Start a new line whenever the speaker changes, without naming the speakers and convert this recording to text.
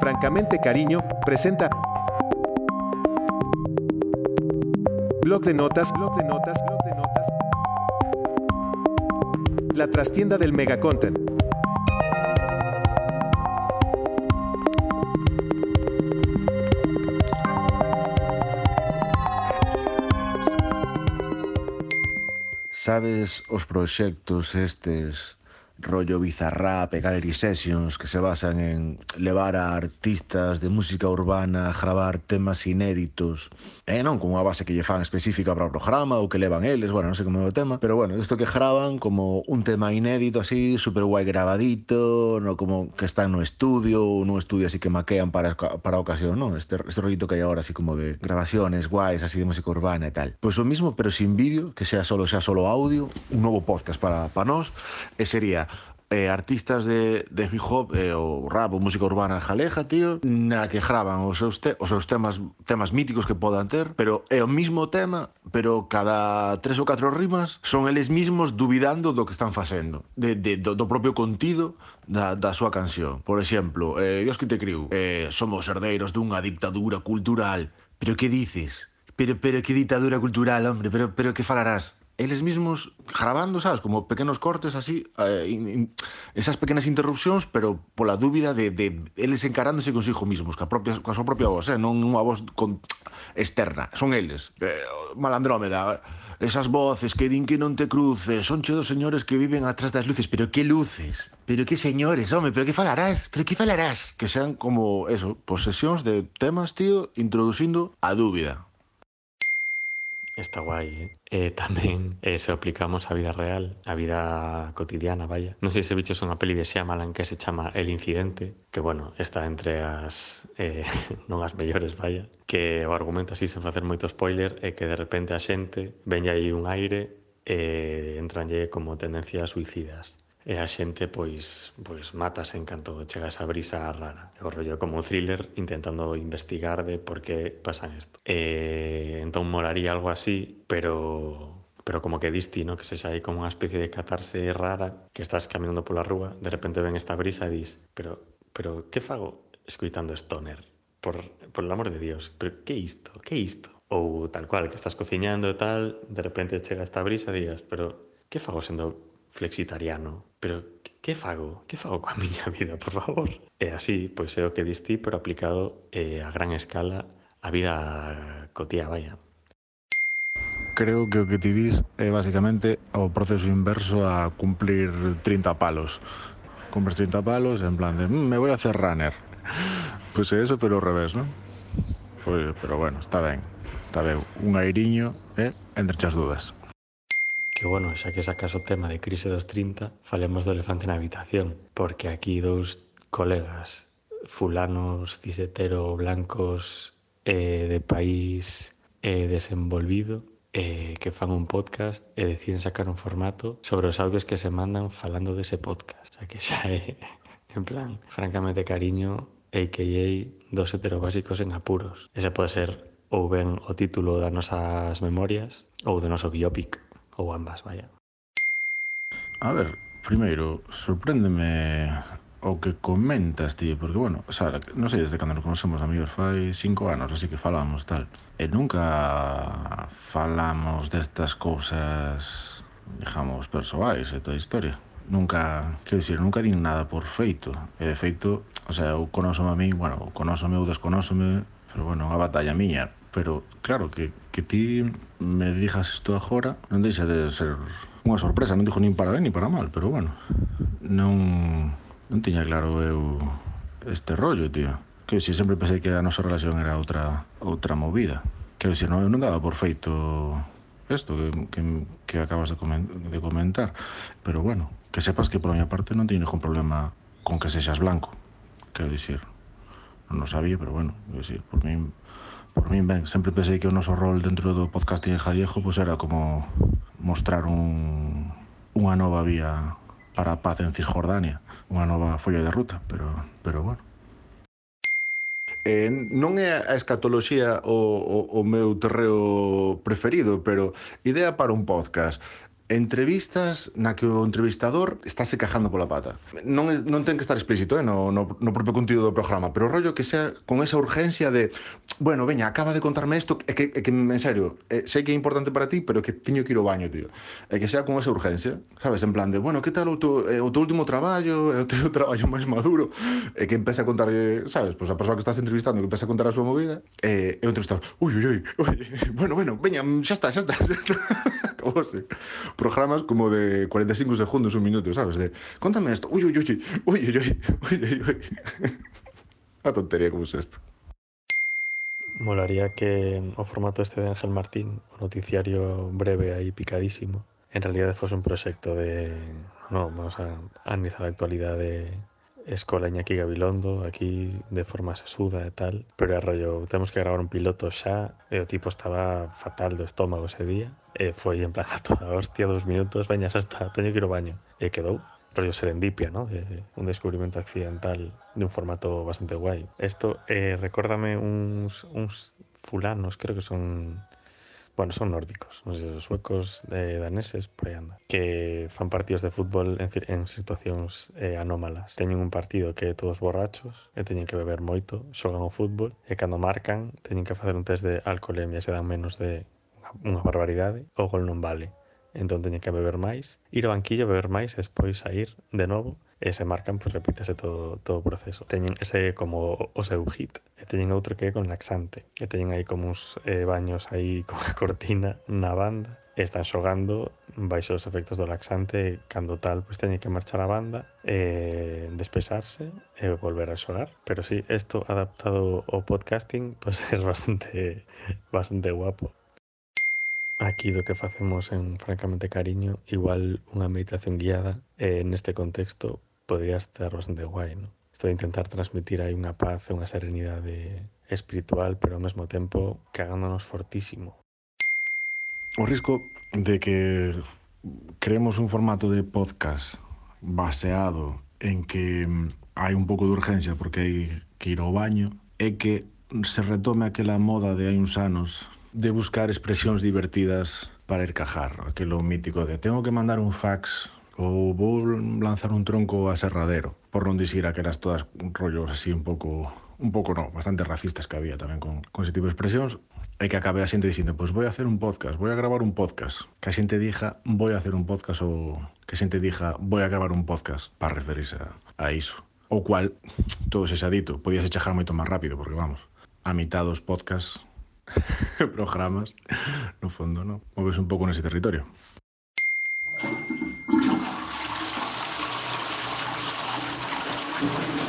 Francamente Cariño presenta Blog de notas, blog de notas, blog de notas. La trastienda del megacontent.
Sabes os proxectos estes rollo bizarrap e gallery sessions que se basan en levar a artistas de música urbana a gravar temas inéditos e non con unha base que lle fan específica para o programa ou que levan eles, bueno, non sei como é o tema pero bueno, isto que graban como un tema inédito así, super guai grabadito no como que están no estudio ou no estudio así que maquean para, para a ocasión, non? Este, este rollito que hai agora así como de grabaciones guais así de música urbana e tal pois o mismo pero sin vídeo, que sea solo, sea solo audio un novo podcast para, para nós e sería eh, artistas de, de hip hop eh, o rap ou música urbana galega, tío, na que graban os seus, te, os seus temas temas míticos que podan ter, pero é o mismo tema, pero cada tres ou catro rimas son eles mismos duvidando do que están facendo, de, de, do, do propio contido da, da súa canción. Por exemplo, eh, Dios que te criou, eh, somos herdeiros dunha dictadura cultural, pero que dices? Pero, pero que ditadura cultural, hombre, pero, pero que falarás? eles mesmos grabando, sabes, como pequenos cortes así, eh, in, esas pequenas interrupcións, pero pola dúbida de, de eles encarándose consigo mismos, ca, propia, ca súa propia voz, eh, non unha voz con, externa, son eles. Eh, malandrómeda, eh, esas voces que din que non te cruces, son che dos señores que viven atrás das luces, pero que luces, pero que señores, home, pero que falarás, pero que falarás. Que sean como, eso, posesións de temas, tío, introducindo a dúbida
Está guai, eh? eh e tamén eh, se aplicamos á vida real, á vida cotidiana, vaya. Non sei se bichos unha peli de Shyamalan que se chama El Incidente, que, bueno, está entre as... Eh, non as mellores, vaya. Que o argumento así sen facer moito spoiler é que de repente a xente veña aí un aire e entranlle como tendencias suicidas e a xente pois pois matas en canto chega esa brisa rara. O rollo como un thriller intentando investigar de por que pasan isto. E entón moraría algo así, pero pero como que disti, ¿no? que se aí como unha especie de catarse rara que estás caminando pola rúa, de repente ven esta brisa e dis, pero, pero que fago escuitando stoner? Por, por el amor de Dios, pero que isto? Que isto? Ou tal cual, que estás cociñando e tal, de repente chega esta brisa e digas, pero que fago sendo flexitariano, pero que fago? Que fago coa miña vida, por favor? E así, pois é o que distí, pero aplicado eh, a gran escala a vida cotía, vaya.
Creo que o que ti dis é basicamente o proceso inverso a cumplir 30 palos. Cumples 30 palos en plan de, mmm, me voy a hacer runner. Pois pues é eso, pero ao revés, non? Pois, pero bueno, está ben. Está ben, un airiño, eh, entre as dudas
que, bueno, xa que sacas o tema de crise dos 30, falemos do elefante na habitación, porque aquí dous colegas fulanos, cisetero, blancos, eh, de país eh, desenvolvido, eh, que fan un podcast e deciden sacar un formato sobre os audios que se mandan falando dese podcast. O sea que xa é, en plan, francamente cariño, a.k.a. dos heterobásicos en apuros. Ese pode ser ou ben o título das nosas memorias ou do noso biopic ou ambas, vaya.
A ver, primeiro, sorpréndeme o que comentas ti, porque, bueno, Sara, non sei desde cando nos conocemos amigos, fai cinco anos, así que falamos tal. E nunca falamos destas cousas, digamos, persoais e toda a historia. Nunca, quero dicir, nunca din nada por feito. E, de feito, o sea, eu conóxome a mí, bueno, conóxome ou desconóxome pero bueno, unha batalla miña. Pero claro, que, que ti me dijas isto agora non deixa de ser unha sorpresa, non dixo nin para ben ni para mal, pero bueno, non, non tiña claro eu este rollo, tío. Que si sempre pensei que a nosa relación era outra outra movida. Que se non, non daba por feito isto que, que, que acabas de, coment, de comentar. Pero bueno, que sepas que por a miña parte non teño ningún problema con que sexas blanco. Quero dicir, non sabía, pero bueno, decir, por min por min ben, sempre pensei que o noso rol dentro do podcasting en Jallejo pois era como mostrar un, unha nova vía para a paz en Cisjordania, unha nova folla de ruta, pero pero bueno. Eh, non é a escatoloxía o, o, o meu terreo preferido, pero idea para un podcast entrevistas na que o entrevistador estáse cajando pola pata. Non, é, non ten que estar explícito eh, no, no, no propio contido do programa, pero o rollo que sea con esa urgencia de bueno, veña, acaba de contarme isto, é que, é que en serio, é, sei que é importante para ti, pero que tiño que ir ao baño, tío. É que sea con esa urgencia, sabes, en plan de, bueno, que tal o teu, eh, o teu último traballo, o teu traballo máis maduro, é que empeza a contar, sabes, pois a persoa que estás entrevistando que empeza a contar a súa movida, é, é o entrevistador, ui, ui, ui, ui, bueno, bueno, veña, xa está, xa está, xa está. Acabose programas como de 45 segundos, un minuto, sabes? De, contame esto, uy, uy, uy, uy, uy, uy, uy, uy. Una tontería como es esto.
Molaría que o formato este de Ángel Martín, o noticiario breve aí picadísimo, en realidad fose un proxecto de, no, vamos a analizar a actualidade Escola Iñaki Gabilondo aquí de forma sesuda e tal pero é rollo, temos que gravar un piloto xa e o tipo estaba fatal do estómago ese día e foi en plan a toda hostia dos minutos, veñas hasta teño que ir ao baño e quedou rollo serendipia, ¿no? De un descubrimento accidental de un formato bastante guai. Esto eh, recórdame uns, uns fulanos, creo que son bueno, son nórdicos, non sei, suecos, eh, daneses, por aí anda, que fan partidos de fútbol en, en situacións eh, anómalas. Teñen un partido que é todos borrachos e teñen que beber moito, xogan o fútbol e cando marcan teñen que facer un test de alcoholemia se dan menos de unha barbaridade, o gol non vale. Entón teñen que beber máis, ir ao banquillo, beber máis e despois sair de novo e se marcan, pois repítese todo, todo o proceso. Teñen ese como o seu hit. E teñen outro que é con laxante. E teñen aí como uns eh, baños aí con a cortina na banda. E están xogando baixo os efectos do laxante cando tal, pois teñen que marchar a banda e despesarse e volver a xogar. Pero sí, isto adaptado ao podcasting pois é bastante, bastante guapo aquí do que facemos en Francamente Cariño, igual unha meditación guiada eh, neste contexto podría estar bastante guai, ¿no? Isto de intentar transmitir aí unha paz e unha serenidade eh, espiritual, pero ao mesmo tempo cagándonos fortísimo.
O risco de que creemos un formato de podcast baseado en que mm, hai un pouco de urgencia porque hai que ir ao baño é que se retome aquela moda de hai uns anos de buscar expresións divertidas para ir cajar, aquelo mítico de tengo que mandar un fax ou vou lanzar un tronco a serradero. Por non dicir aquelas todas rollos así un pouco un pouco no, bastante racistas que había tamén con, con ese tipo de expresións e que acabe a xente dicindo, pois pues voy a hacer un podcast, voy a gravar un podcast. Que a xente dija, voy a hacer un podcast ou que a xente dija, voy a gravar un podcast para referirse a, a iso. O cual, todo se xa dito, podíase chejar moito máis rápido, porque vamos, a mitad dos podcasts programas, no fondo, ¿no? Mueves un pouco nese territorio. Thank you.